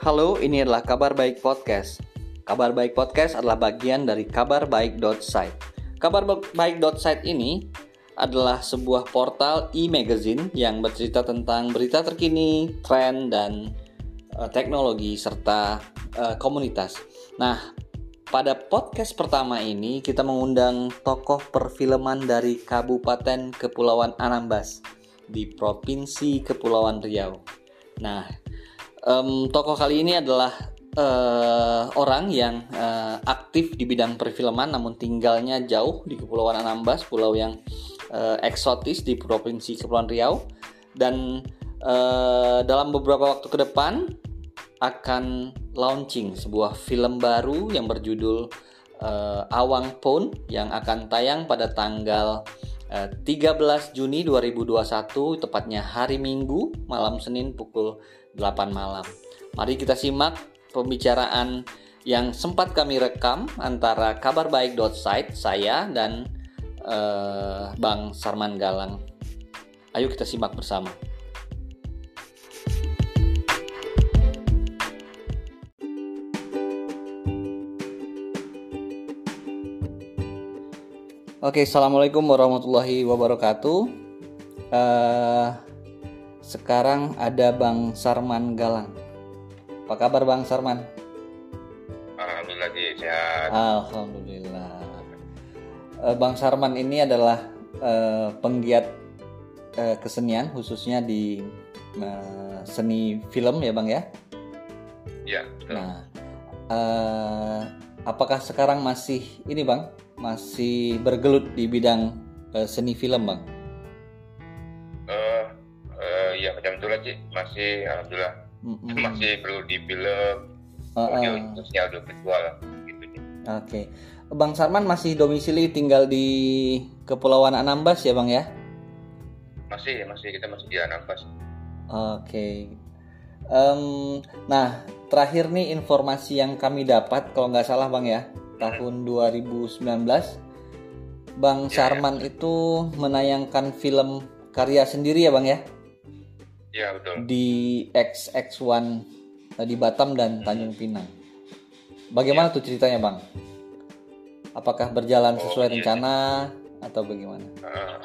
Halo, ini adalah Kabar Baik Podcast. Kabar Baik Podcast adalah bagian dari Kabar Baik.site. Kabar Baik.site ini adalah sebuah portal e-magazine yang bercerita tentang berita terkini, tren, dan uh, teknologi serta uh, komunitas. Nah, pada podcast pertama ini kita mengundang tokoh perfilman dari Kabupaten Kepulauan Anambas di Provinsi Kepulauan Riau. Nah, um, tokoh kali ini adalah uh, orang yang uh, aktif di bidang perfilman namun tinggalnya jauh di Kepulauan Anambas, pulau yang uh, eksotis di Provinsi Kepulauan Riau. Dan uh, dalam beberapa waktu ke depan akan launching sebuah film baru yang berjudul uh, Awang Pon yang akan tayang pada tanggal 13 Juni 2021 tepatnya hari Minggu malam Senin pukul 8 malam. Mari kita simak pembicaraan yang sempat kami rekam antara kabarbaik.site saya dan uh, Bang Sarman Galang. Ayo kita simak bersama. Oke, assalamualaikum warahmatullahi wabarakatuh. Uh, sekarang ada Bang Sarman Galang. Apa kabar Bang Sarman? Alhamdulillah sehat. Alhamdulillah. Uh, Bang Sarman ini adalah uh, penggiat uh, kesenian khususnya di uh, seni film ya Bang ya? Iya, Nah, uh, apakah sekarang masih ini Bang? Masih bergelut di bidang uh, seni film Bang? Ya itulah sih masih alhamdulillah Mm-mm. masih perlu di film Uh, audio uh. khususnya audio visual gitu sih. Oke, Bang Sarman masih domisili tinggal di Kepulauan Anambas ya Bang ya? masih masih kita masih di Anambas Oke. Em, nah, terakhir nih informasi yang kami dapat, kalau nggak salah Bang ya, tahun 2019, Bang Ya, Sarman itu menayangkan film karya sendiri ya Bang ya, ya betul di XX1 eh, di Batam dan Tanjung Pinang. Bagaimana tuh ceritanya Bang? Apakah berjalan Oh, sesuai iya. rencana atau bagaimana? Eh,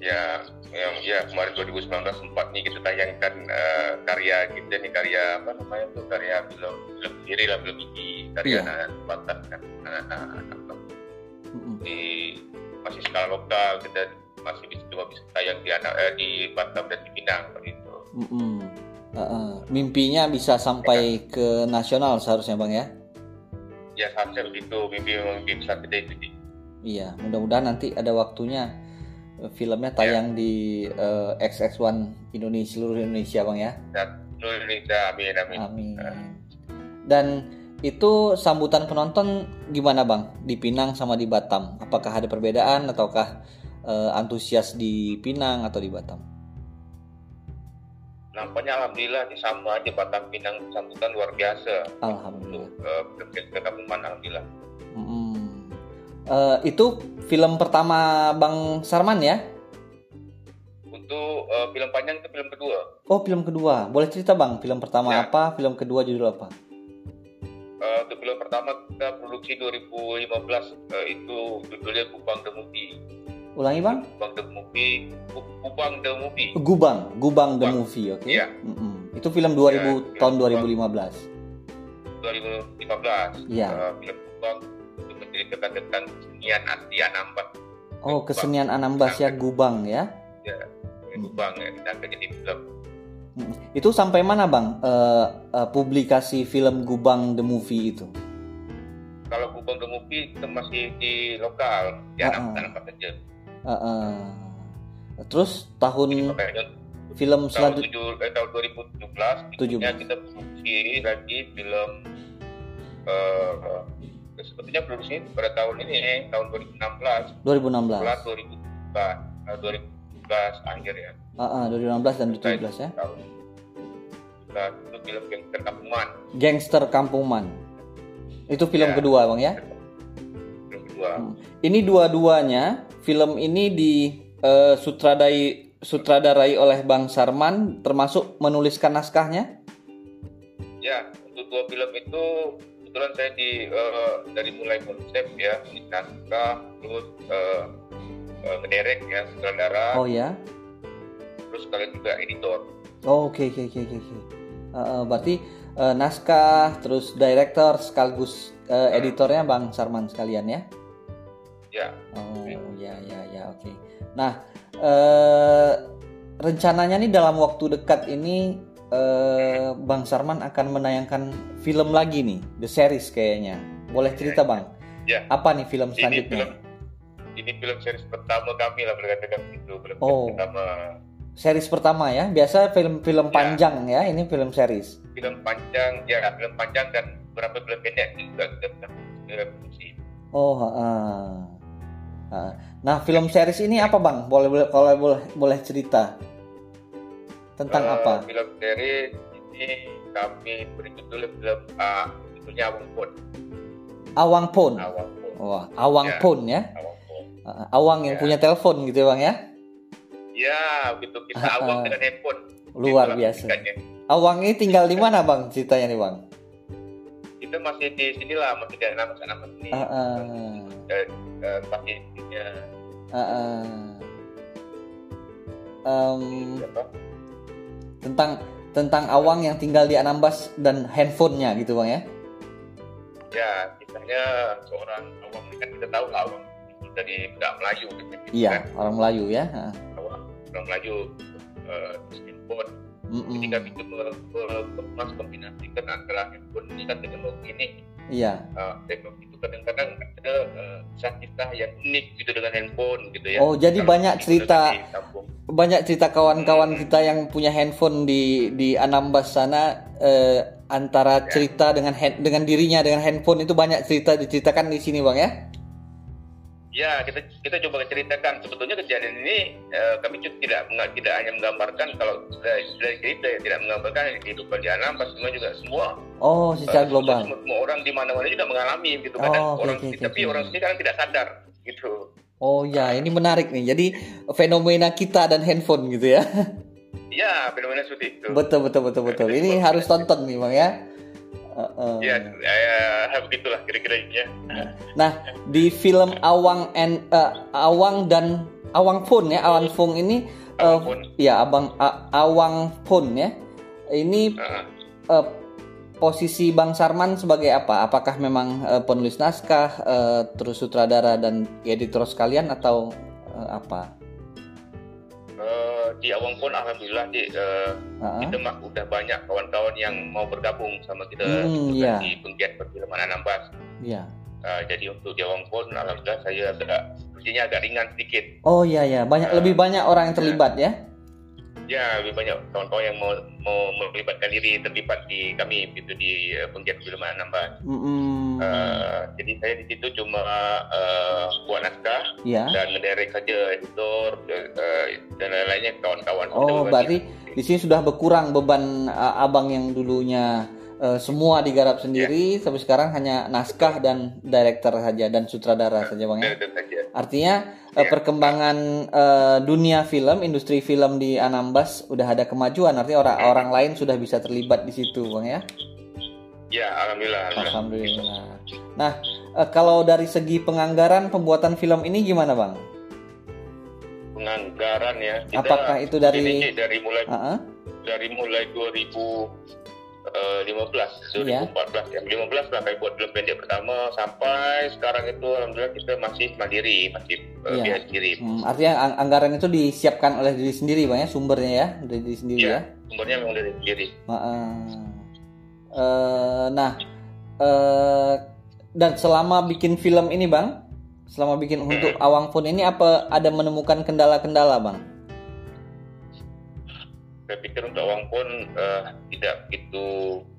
ya yang ya kemarin 2019 sempat nih kita tayangkan eh, karya kita nih karya apa namanya tuh karya film film sendiri lah film ini karya Iya. anak Batak kan anak-anak anak Mm-mm. di masih skala lokal kita masih bisa coba bisa tayang di anak eh, di Batam dan di Pinang begitu. Mm-mm. Uh-uh. Mimpinya bisa sampai ke nasional seharusnya bang ya. Ya seharusnya begitu mimpi mimpi besar kita itu. Iya, mudah-mudahan nanti ada waktunya eh, filmnya tayang di eh, XX1 Indonesia seluruh Indonesia bang ya. Dan seluruh Indonesia amin amin. Amin. Dan itu sambutan penonton gimana bang di Pinang sama di Batam? Apakah ada perbedaan ataukah eh, antusias di Pinang atau di Batam? Nampaknya alhamdulillah di sama aja Batam Pinang sambutan luar biasa untuk Alhamdulillah. uh, film ke Kabupaten alhamdulillah. Mm-mm. Eh, itu film pertama Bang Sarman ya? Untuk uh, film panjang itu film kedua. Oh, film kedua. Boleh cerita Bang, film pertama Ya. apa? Film kedua judul apa? Uh, untuk film pertama kita produksi 2015 uh, itu judulnya Kubang the Movie. Ulangi Bang? Kubang the Movie, Kubang the Movie. Gubang, Gubang the Gubang. Movie, oke? Iya. Mm-mm. Itu film 2000 Ya, tahun film 2015. 2015. Iya. Uh, film Kubang itu menceritakan tentang kesenian asli Anambas. Oh, kesenian Anambas ya Gubang ya. Hmm. Kubang ya kita jadi film. Mm. Itu sampai mana Bang? eh, eh, publikasi film Gubang the Movie itu? Kalau Kubang the Movie itu masih di lokal di Ah, Anambas, ah. Anambas saja. Eh, eh. Terus tahun Makanya film selanjutnya tujuh, eh, tahun 2017 berikutnya 17. kita produksi lagi film eh eh, sebetulnya produksi pada tahun ini tahun 2016 2016. bulan 2017 eh, 2017 akhir ya Ah, ah, 2016 dan 2017 ya. tahun itu film yang terkampungan Gangster Kampungan. Itu film Ya. kedua, Bang ya? film kedua Hmm. Ini dua-duanya film ini di eh, sutradai sutradarai oleh Bang Sarman termasuk menuliskan naskahnya? ya untuk dua film itu kebetulan saya di uh, dari mulai konsep ya naskah terus uh, uh, ya sutradara Oh ya. terus kalian juga editor Oh oke oke oke oke. oke. Uh, uh, berarti uh, naskah terus director sekaligus uh, editornya Bang Sarman sekalian ya. Ya Oh ya ya ya oke. Nah eh rencananya nih dalam waktu dekat ini eh Bang Sarman akan menayangkan film lagi nih, the series kayaknya. Boleh cerita Bang? Ya. Apa nih film ini selanjutnya? film ini film series pertama kami lah berkatakan itu film Oh. series pertama Series pertama ya. Biasa film-film Ya. panjang ya, ini film series. film panjang ya film panjang dan beberapa film pendek juga kita kita produksi Oh, heeh. Nah, film series ini apa Bang? Boleh boleh kalau boleh boleh cerita tentang Eh, apa? film series ini kami beri judul film uh, judulnya Awang Pun Awang Pon. Awang Pun Wah, Awang Ya. Pon ya. Awang Pun Uh, Awang yang Ya. punya telepon gitu ya Bang ya. ya begitu kita awang dengan handphone Luar biasa. Awang ini tinggal di mana Bang ceritanya nih Bang? Kita masih di sinilah masih di nama nama sini Ah, ah. Pakai ininya Uh, uh. Em, apa tentang tentang Awang yang tinggal di Anambas dan handphonenya gitu Bang ya. ya kisahnya seorang awang kan kita tahu lah awang itu dari budak Melayu gitu Iya, kan orang Melayu ya. Heeh. awang orang Melayu eh, handphone Mm-mm. ketika kita mengemas kombinasikan antara handphone ini kan teknologi ini. Iya. uh, teknologi itu kadang-kadang ada uh, kisah-kisah yang unik gitu dengan handphone gitu ya. Oh, jadi Kalau banyak cerita banyak cerita kawan-kawan kita yang punya handphone di di Anambas sana eh, antara cerita dengan hand- dengan dirinya dengan handphone itu banyak cerita diceritakan di sini bang ya ya kita kita coba ceritakan. Sebetulnya kejadian ini uh, kami tidak tidak hanya menggambarkan kalau dari, dari cerita ya, tidak menggambarkan kehidupan di Anambas semua juga semua. Oh secara uh, global. semua, semua orang di mana-mana juga mengalami gitu Oh, kadang oke, orang oke, tapi orang sini kadang tidak sadar gitu. Oh ya ini menarik nih. Jadi fenomena kita dan handphone gitu ya. Ya fenomena seperti itu. Betul betul betul betul. Ini harus tonton nih bang ya Eh, eh. ya, ya begitulah kira-kiranya Nah, di film Awang and eh, Awang dan Awang Pun ya, Awang Pun ini eh, Awang Pun. ya Abang A- Awang Pun ya. Ini Uh, eh, posisi Bang Sarman sebagai apa? Apakah memang eh, penulis naskah, eh, terus sutradara dan editor sekalian atau eh, apa? Di Awang pun alhamdulillah di eh, Ah, kita mah udah banyak kawan-kawan yang mau bergabung sama kita Hmm, gitu iya. kan, di penggiat perfilman Anambas. Iya. Eh, jadi untuk di Awang pun alhamdulillah saya agak sepertinya agak ringgan sedikit. Oh iya ya, banyak Eh, lebih banyak orang yang terlibat ya. Ya lebih banyak kawan-kawan yang mau mau melibatkan diri terlibat di kami gitu di eh, penggiat perfilman Anambas. Mm-mm. Eh, jadi saya di situ cuma eh, buat naskah ya. dan ngedirect saja editor eh, dan lain-lainnya kawan-kawan. Oh, berarti di sini sudah berkurang beban uh, abang yang dulunya uh, semua digarap sendiri, tapi sekarang hanya naskah dan director saja dan sutradara saja bang ya. Saja. Artinya uh, Ya. perkembangan uh, dunia film, industri film di Anambas udah ada kemajuan. Artinya orang orang lain sudah bisa terlibat di situ bang ya. Ya, alhamdulillah. alhamdulillah. Alhamdulillah. Nah, uh, kalau dari segi penganggaran pembuatan film ini gimana bang? Penganggaran ya. Apakah itu dari- ini dari mulai Uh-uh. dari mulai 2015, Iya. 2014 ya. 15 lah kayak buat film pendek pertama sampai sekarang itu alhamdulillah kita masih mandiri, masih uh, Iya. biaya sendiri. Hmm, artinya ang- anggaran itu disiapkan oleh diri sendiri bang ya, sumbernya ya, dari diri sendiri Iya. ya. Sumbernya memang dari sendiri. Eh, nah, eh, dan selama bikin film ini bang, selama bikin untuk Awang Pun ini apa ada menemukan kendala-kendala bang? Saya pikir untuk awang pun eh, tidak begitu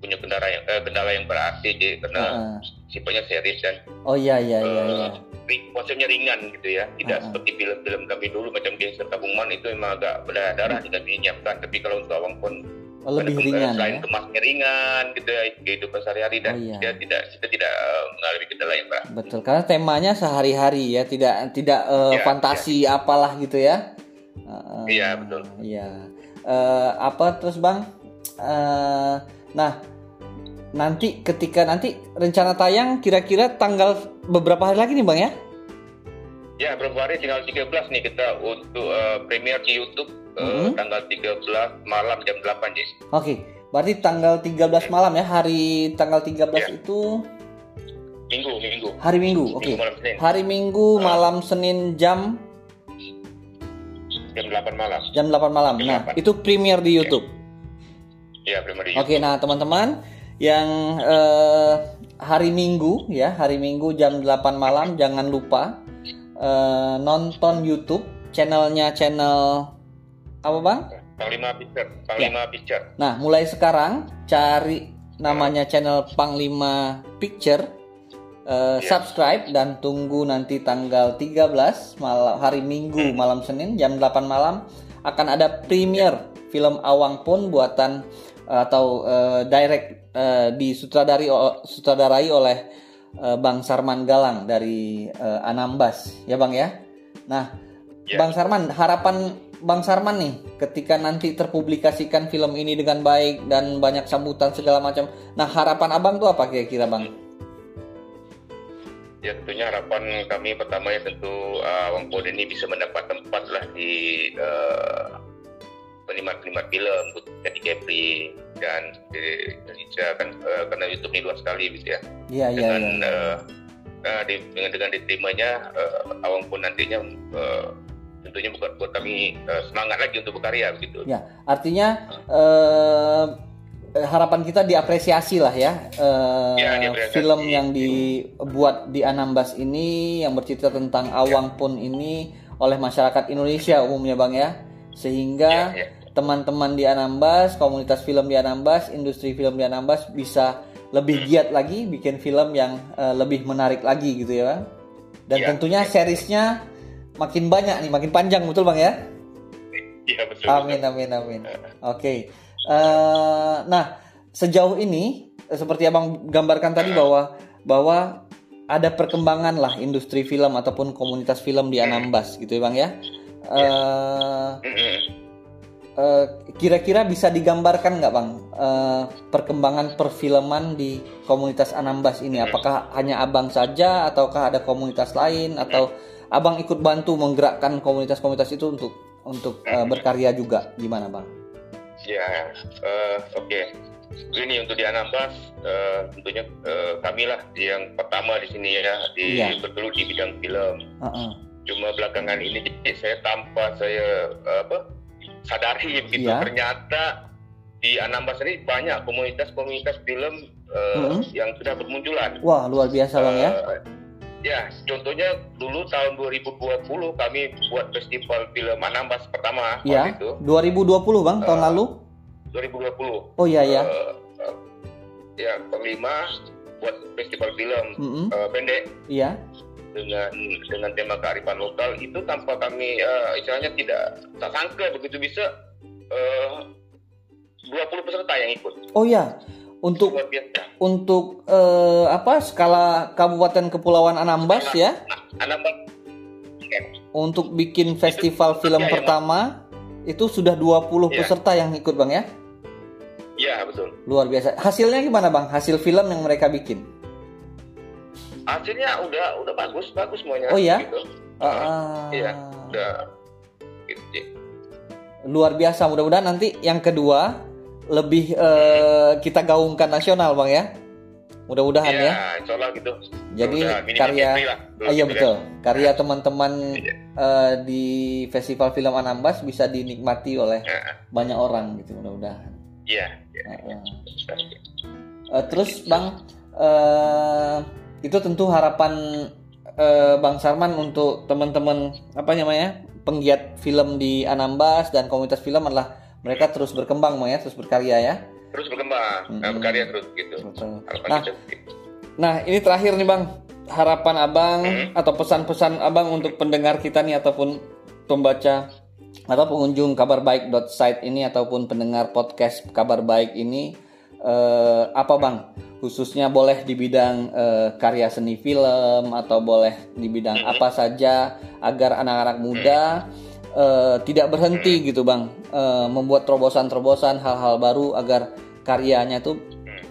punya kendala yang eh, kendala yang berarti jadi karena Heeh. sifatnya serius dan Oh iya iya iya. iya. eh, ring- konsepnya ringan gitu ya tidak ah. seperti film-film kami dulu macam gangster tabungan itu memang agak berdarah tidak menyiapkan tapi kalau untuk awang pun Oh, lebih Kadang- ringan selain ya. kemasnya ringan gitu ya kehidupan sehari-hari dan Oh, iya. dia tidak kita tidak mengalami kendala yang berat Betul, karena temanya sehari-hari ya, tidak tidak eh, Iya, fantasi apalah gitu ya. Heeh. Iya, betul. Iya. Eh, apa terus bang? Eh, nah, nanti ketika nanti rencana tayang kira-kira tanggal beberapa hari lagi nih bang ya? Ya beberapa hari tinggal 13 nih kita untuk uh, premier di YouTube uh, mm-hmm. tanggal 13 malam jam 8 Jis. Oke, okay. berarti tanggal 13 malam ya hari tanggal 13 ya. itu Minggu, Minggu. Hari Minggu, oke. Okay. Hari Minggu uh. malam Senin jam jam 8 malam. Jam 8 malam. Jam nah, 8. itu premier di YouTube. Iya, premier di YouTube. Oke, nah teman-teman yang uh, hari Minggu ya, hari Minggu jam 8 malam jangan lupa uh, nonton YouTube channelnya channel apa bang? Panglima Picture. Panglima ya. Picture. Nah, mulai sekarang cari namanya channel Panglima Picture Uh, subscribe dan tunggu nanti tanggal 13 malam hari Minggu hmm. malam Senin jam 8 malam akan ada premier film Awang Pun buatan uh, atau uh, direct uh, disutradari sutradarai oleh uh, Bang Sarman Galang dari uh, Anambas ya Bang ya. Nah, yeah. Bang Sarman harapan Bang Sarman nih ketika nanti terpublikasikan film ini dengan baik dan banyak sambutan segala macam. Nah, harapan Abang tuh apa kira-kira Bang? Ya tentunya harapan kami pertama ya tentu uh, Wang Pod ini bisa mendapat tempat lah di uh, penikmat-penikmat film jadi Kepri dan di Indonesia kan uh, karena YouTube ini luas sekali gitu ya. Iya iya. Dengan ya, ya. Uh, di, dengan dengan diterimanya uh, Awang pun nantinya uh, tentunya buat buat kami uh, semangat lagi untuk berkarya begitu. Ya artinya uh, Eh, harapan kita diapresiasi lah ya, uh, ya diapresiasi. film yang dibuat di Anambas ini yang bercerita tentang awang ya. pun ini oleh masyarakat Indonesia umumnya bang ya sehingga ya, ya. teman-teman di Anambas komunitas film di Anambas industri film di Anambas bisa lebih hmm. giat lagi bikin film yang uh, lebih menarik lagi gitu ya bang dan ya, tentunya ya. seriesnya makin banyak nih makin panjang betul bang ya Iya betul. Amin amin amin. Oke. Okay. Uh, nah, sejauh ini seperti abang gambarkan tadi bahwa bahwa ada perkembangan lah industri film ataupun komunitas film di Anambas gitu ya bang ya. Uh, uh, kira-kira bisa digambarkan nggak bang uh, perkembangan perfilman di komunitas Anambas ini? Apakah hanya abang saja ataukah ada komunitas lain atau abang ikut bantu menggerakkan komunitas-komunitas itu untuk untuk uh, berkarya juga gimana bang? Ya, uh, oke. Okay. Ini untuk di Anambas, uh, tentunya uh, kami lah yang pertama di sini ya, di yeah. bergelut di bidang film. Uh -uh. Cuma belakangan ini saya tanpa saya uh, apa sadari begitu yeah. ternyata di Anambas ini banyak komunitas-komunitas film uh, uh -huh. yang sudah bermunculan. Wah luar biasa bang ya. Ya, contohnya dulu tahun 2020 kami buat festival film Anambas pertama ya, itu. 2020 Bang, tahun uh, lalu? 2020. Oh iya ya. Uh, uh, ya, kelima buat festival film mm -hmm. uh, pendek. Iya. Dengan dengan tema kearifan lokal itu tanpa kami uh, istilahnya tidak tak sangka begitu bisa uh, 20 peserta yang ikut. Oh iya untuk untuk uh, apa skala Kabupaten Kepulauan Anambas ya? Anambas. Untuk bikin festival itu, film ya, pertama ya, itu sudah 20 ya. peserta yang ikut Bang ya? Iya, betul. Luar biasa. Hasilnya gimana Bang? Hasil film yang mereka bikin? Hasilnya udah udah bagus, bagus semuanya. Oh iya? Gitu. Uh, iya, udah gitu. Luar biasa. Mudah-mudahan nanti yang kedua lebih uh, kita gaungkan nasional bang ya. Mudah-mudahan ya, ya. gitu. Jadi karya ah, iya betul. Karya teman-teman ya. uh, di festival film Anambas bisa dinikmati oleh ya. banyak orang gitu mudah-mudahan. Iya ya. uh, uh, terus bang uh, itu tentu harapan uh, bang Sarman untuk teman-teman apa namanya penggiat film di Anambas dan komunitas film adalah mereka terus berkembang mau ya terus berkarya ya? Terus berkembang hmm. nah, berkarya terus gitu. Nah, nah ini terakhir nih bang. Harapan abang hmm. atau pesan-pesan abang untuk pendengar kita nih ataupun pembaca atau pengunjung kabar baik site ini ataupun pendengar podcast kabar baik ini eh, apa bang? Khususnya boleh di bidang eh, karya seni film atau boleh di bidang hmm. apa saja agar anak-anak muda hmm uh, tidak berhenti gitu bang uh, membuat terobosan-terobosan hal-hal baru agar karyanya tuh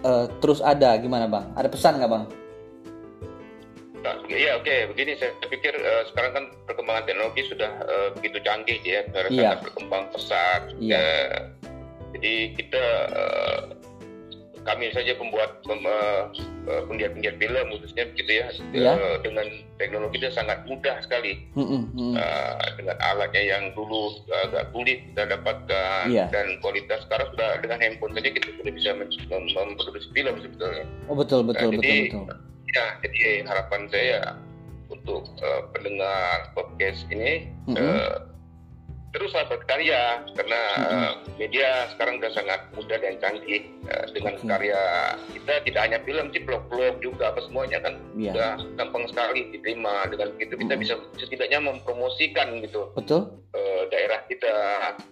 uh, terus ada gimana bang? Ada pesan nggak bang? Nah, iya oke okay. begini saya pikir uh, sekarang kan perkembangan teknologi sudah uh, begitu canggih ya, yeah. berkembang pesat. Yeah. Iya. Uh, jadi kita uh, kami saja pembuat pem, uh, penggiat-penggiat film khususnya begitu ya yeah. uh, dengan teknologi itu sangat mudah sekali mm -hmm. uh, dengan alatnya yang dulu agak sulit kita dapatkan yeah. dan kualitas sekarang sudah dengan handphone saja kita sudah bisa memproduksi film sebetulnya. Oh betul betul nah, betul jadi, betul. Ya jadi harapan saya untuk uh, pendengar podcast ini mm -hmm. uh, teruslah berkarya karena uh, media sekarang sudah sangat mudah dan canggih uh, dengan okay. karya kita tidak hanya film sih blog-blog juga apa semuanya kan yeah. sudah gampang sekali diterima. Dengan begitu kita bisa setidaknya mempromosikan gitu betul. uh, daerah kita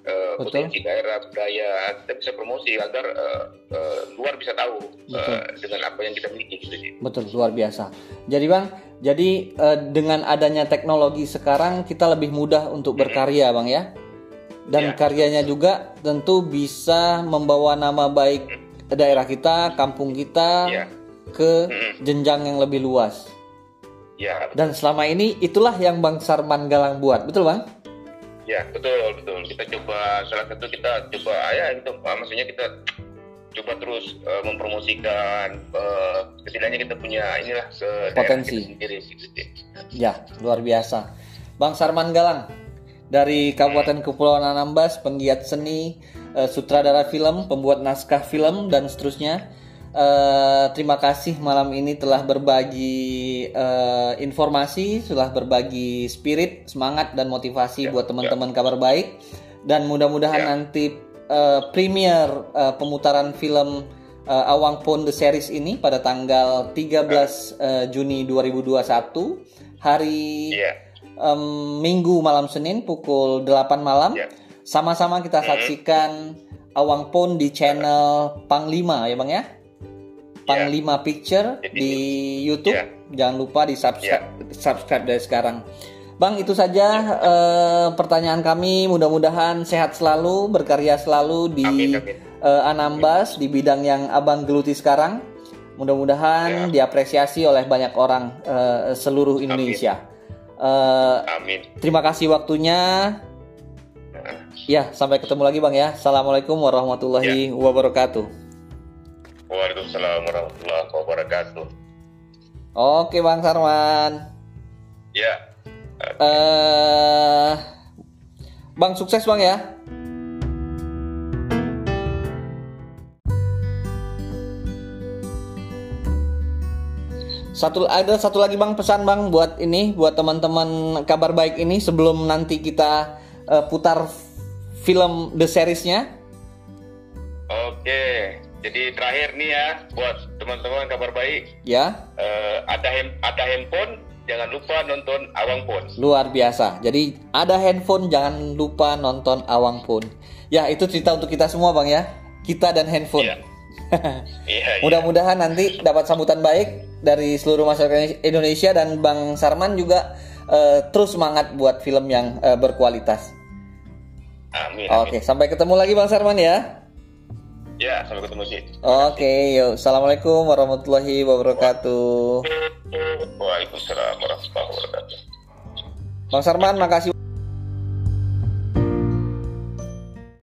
uh, potensi daerah budaya kita bisa promosi agar uh, uh, luar bisa tahu uh, dengan apa yang kita miliki gitu sih. Betul luar biasa. Jadi bang jadi uh, dengan adanya teknologi sekarang kita lebih mudah untuk berkarya, Bang ya. Dan ya. karyanya juga tentu bisa membawa nama baik daerah kita, kampung kita ya. ke jenjang yang lebih luas. Ya. Dan selama ini itulah yang Bang Sarman Galang buat, betul Bang? Ya betul betul. Kita coba salah satu kita coba ya itu maksudnya kita coba terus uh, mempromosikan uh, setidaknya kita punya inilah potensi. sendiri ya luar biasa. Bang Sarman Galang dari Kabupaten Kepulauan Anambas penggiat seni uh, sutradara film pembuat naskah film dan seterusnya. Uh, terima kasih malam ini telah berbagi uh, informasi telah berbagi spirit semangat dan motivasi ya, buat teman-teman ya. kabar baik. Dan mudah-mudahan ya. nanti uh, premier uh, pemutaran film uh, Awang Pon The Series ini pada tanggal 13 uh, Juni 2021 hari yeah. um, Minggu malam Senin pukul 8 malam. Yeah. Sama-sama kita mm-hmm. saksikan Awang Pon di channel Panglima ya Bang ya. Panglima yeah. Picture di YouTube. Yeah. Jangan lupa di subscribe yeah. subscribe dari sekarang. Bang, itu saja uh, pertanyaan kami. Mudah-mudahan sehat selalu, berkarya selalu di amin, amin. Uh, Anambas amin. di bidang yang Abang geluti sekarang. Mudah-mudahan ya. diapresiasi oleh banyak orang uh, seluruh Indonesia. Amin. Uh, amin. Terima kasih waktunya. Ya, sampai ketemu lagi Bang ya. Assalamualaikum warahmatullahi ya. wabarakatuh. Waalaikumsalam warahmatullahi wabarakatuh. Oke Bang Sarman. Ya. Uh, bang sukses bang ya. Satu ada satu lagi bang pesan bang buat ini buat teman-teman kabar baik ini sebelum nanti kita uh, putar film the seriesnya. Oke, jadi terakhir nih ya buat teman-teman kabar baik. Ya. Uh, ada ada handphone jangan lupa nonton Awang Pun. Luar biasa. Jadi ada handphone jangan lupa nonton Awang Pun. Ya itu cerita untuk kita semua bang ya. Kita dan handphone. Iya. iya, iya. Mudah-mudahan nanti dapat sambutan baik dari seluruh masyarakat Indonesia dan Bang Sarman juga uh, terus semangat buat film yang uh, berkualitas. Amin, amin. Oke, sampai ketemu lagi Bang Sarman ya. Ya, sampai ketemu sih. Oke, yuk. Assalamualaikum warahmatullahi wabarakatuh. Waalaikumsalam warahmatullahi wabarakatuh. Bang Sarman, makasih.